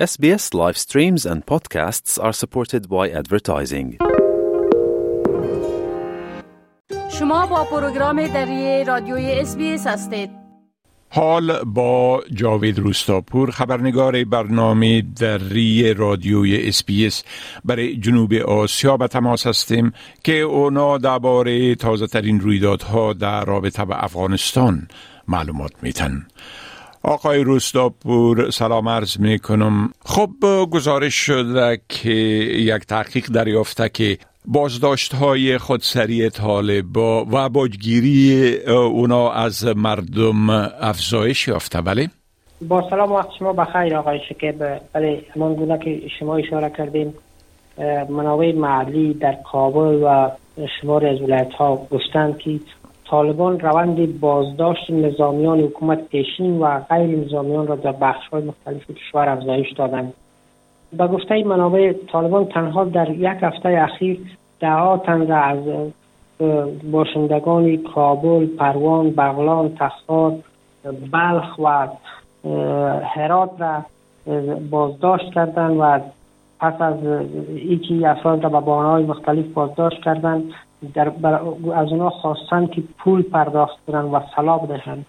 SBS live streams and podcasts are supported by advertising. شما با پروگرام دری رادیوی SBS هستید. حال با جاوید روستاپور خبرنگار برنامه دری رادیوی SBS برای جنوب آسیا به تماس هستیم که اونا درباره تازه ترین رویدادها در رابطه به افغانستان معلومات میتن. آقای روستاپور سلام عرض می کنم خب گزارش شده که یک تحقیق دریافته که بازداشت های خودسری طالبا و باجگیری اونا از مردم افزایش یافته بله؟ با سلام وقت شما بخیر آقای شکیب بله همان گونه که شما اشاره کردیم منابع محلی در کابل و شمار از ولایت ها گفتند که طالبان روند بازداشت نظامیان حکومت پیشین و غیر نظامیان را در بخش های مختلف کشور افزایش دادند. به گفته منابع طالبان تنها در یک هفته اخیر دهها تن را از باشندگان کابل، پروان، بغلان، تخار، بلخ و هرات را بازداشت کردند و پس از اینکه افراد را به بانهای مختلف بازداشت کردند. در از اونا خواستن که پول پرداخت کنند و سلاب دهند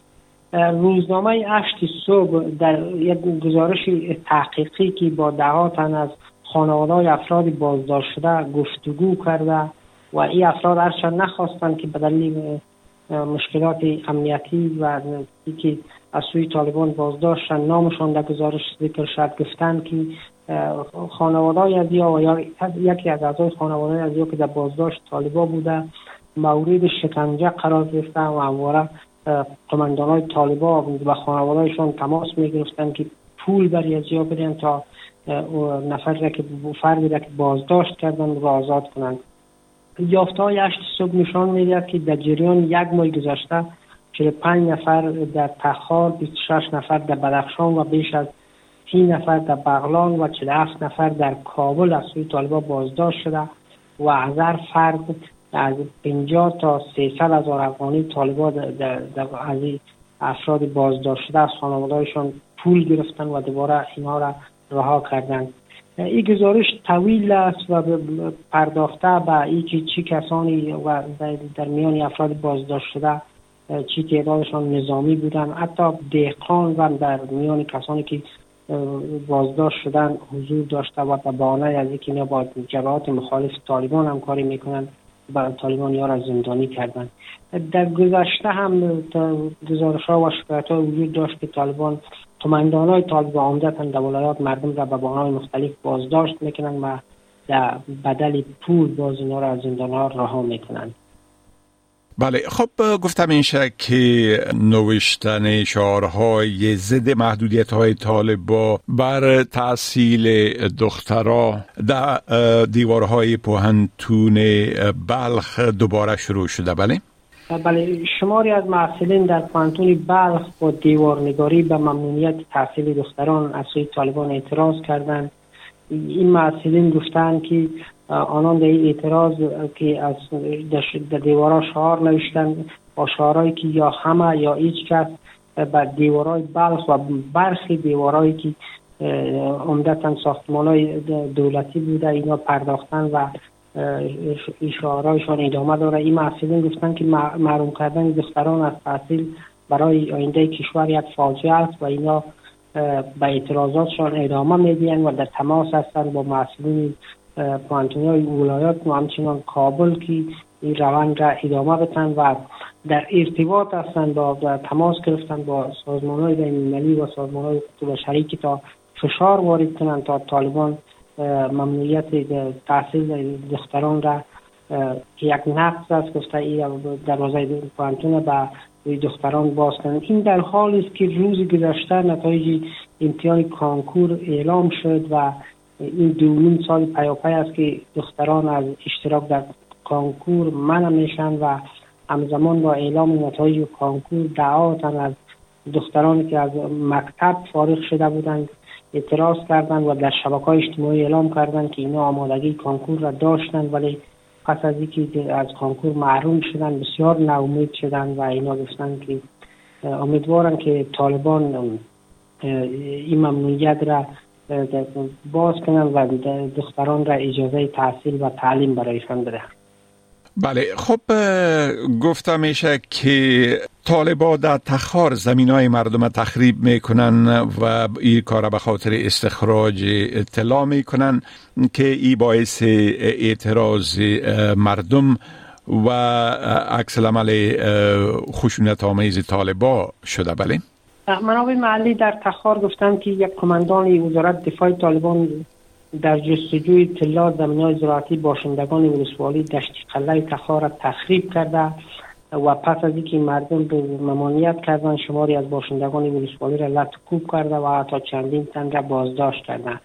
روزنامه اشت صبح در یک گزارش تحقیقی که با ده تن از خانواده افراد بازداشت شده گفتگو کرده و این افراد هرچند نخواستند که به دلیل مشکلات امنیتی و که از سوی طالبان بازداشتن نامشان در گزارش ذکر شد گفتند که خانواده از یا یکی از اعضای خانواده از یا که در بازداشت طالبا بوده مورد شکنجه قرار گرفتن و همواره قماندان های طالبا و خانوادهشان تماس می گرفتن که پول برای از یا بدن تا نفر را که فردی را که بازداشت کردن و آزاد کنند. یافته های هشت صبح نشان می‌دهد که در جریان یک ماه گذشته 45 نفر در تخار 26 نفر در بدخشان و بیش از 30 نفر در بغلان و 47 نفر در کابل از سوی طالبا بازداشت شده و هزار فرد از 50 تا 300 هزار افغانی طالبا از افراد بازداشت شده از خانوادهشان پول گرفتن و دوباره اینا را رها کردند. این گزارش طویل است و پرداخته به اینکه چی کسانی و در میان افراد بازداشت شده چی تعدادشان نظامی بودن حتی دهقان و در میان کسانی که بازداشت شدن حضور داشته و به بانه از اینکه اینا با جبهات مخالف طالبان همکاری می‌کنن و طالبان ها را زندانی کردن در گذشته هم گزارش ها و شکایت ها وجود داشت که طالبان قماندان های طالبان عمدتا در ولایات مردم را به بانه مختلف بازداشت می‌کنن و در بدل پول باز اینا را از زندان ها رها می‌کنن بله خب گفتم این که نوشتن شعارهای ضد محدودیت های طالبا بر تحصیل دخترا در دیوارهای پوهنتون بلخ دوباره شروع شده بله؟ بله شماری از محصلین در پوهنتون بلخ با دیوارنگاری به ممنوعیت تحصیل دختران از سوی طالبان اعتراض کردند این محصلین گفتند که آنان در این اعتراض که از در دیوارا شعار نوشتن با شعارهایی که یا همه یا هیچ کس بر دیوارای بلخ و برخی دیوارایی که عمدتا ساختمان های دولتی بوده اینا پرداختن و شعارهایشان ادامه داره. این محصلین گفتن که معروم کردن دختران از تحصیل برای آینده کشور یک فاجعه است و اینا به اعتراضاتشان ادامه میدین و در تماس هستن با مسئولین پوانتونی های ولایات و همچنان کابل که این روند را ادامه بتن و در ارتباط هستند با تماس گرفتن با سازمان های بین و سازمان های بشری که تا فشار وارد کنند تا طالبان ممنوعیت تحصیل دختران را که یک نقص است. گفته ای دروازه پوانتون به دختران باز کنند این در حال است که روز گذشته نتایج امتحان کانکور اعلام شد و این دو سال پیاپی است که دختران از اشتراک در کانکور منع میشن و همزمان با اعلام نتایج کانکور تعدادی از دخترانی که از مکتب فارغ شده بودند اعتراض کردند و در شبکه اجتماعی اعلام کردند که اینا آمادگی کانکور را داشتند ولی پس از اینکه از کانکور محروم شدن بسیار ناامید شدند و اینا گفتند که امیدوارن که طالبان این ممنوعیت را باز کنن و دختران را اجازه تحصیل و تعلیم برایشان بدهند بله خب گفته میشه که طالبا در تخار زمین های مردم تخریب می‌کنن و این کار به خاطر استخراج اطلاع می‌کنن که ای باعث اعتراض مردم و عکس العمل خشونت آمیز طالبا شده. بله. منابع محلی در تخار گفتند که یک کماندان وزارت دفاع طالبان در جستجوی اطلاع زمین های زراعتی باشندگان ولسوالی دشت قلعه تخار را تخریب کرده و پس از اینکه مردم به ممانیت کردن شماری از باشندگان ولسوالی را لط کوب کرده و حتی چندین تن را بازداشت کردن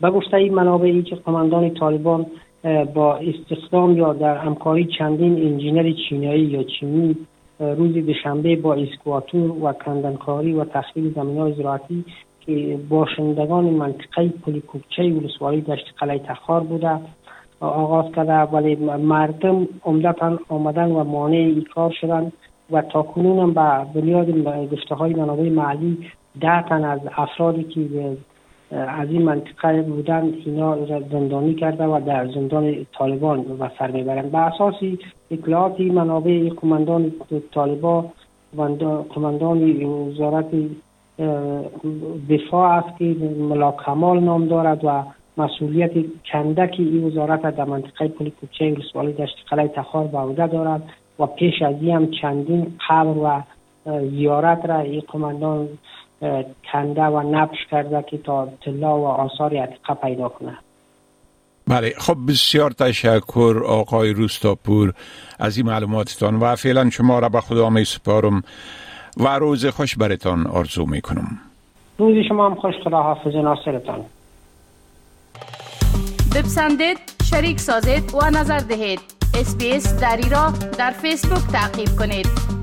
به گفته این منابع که قماندان طالبان با استخدام یا در همکاری چندین انجینر چینایی یا چینی روز دوشنبه با اسکواتور و کندنکاری و تخریب زمین های زراعتی که باشندگان منطقه پلیکوبچه ولسوالی دشت قلعه تخار بوده آغاز کرده ولی مردم عمدتا آمدن و مانع این کار شدن و تا کنون هم به بنیاد گفته های منابع محلی ده تن از افرادی که از این منطقه بودن اینا زندانی کرده و در زندان طالبان و سر می‌برند به اساسی اطلاعات منابع کماندان و کماندان وزارت دفاع است که ملا کمال نام دارد و مسئولیت کندک این وزارت در منطقه پلی کوچه ولسوالی دشت قلعه تخار به عهده دارد و پیش از این هم چندین قبر و زیارت را این قماندان کنده و نبش کرده که تا طلا و آثار عتیقه پیدا کنه. بله خب بسیار تشکر آقای روستاپور از این معلوماتتان و فعلا شما را به خدا می سپارم و روز خوش برتان آرزو می کنم روز شما هم خوش خدا حافظ ناصرتان. بپسندید شریک سازید و نظر دهید. اسپیس دری را در فیسبوک تعقیب کنید.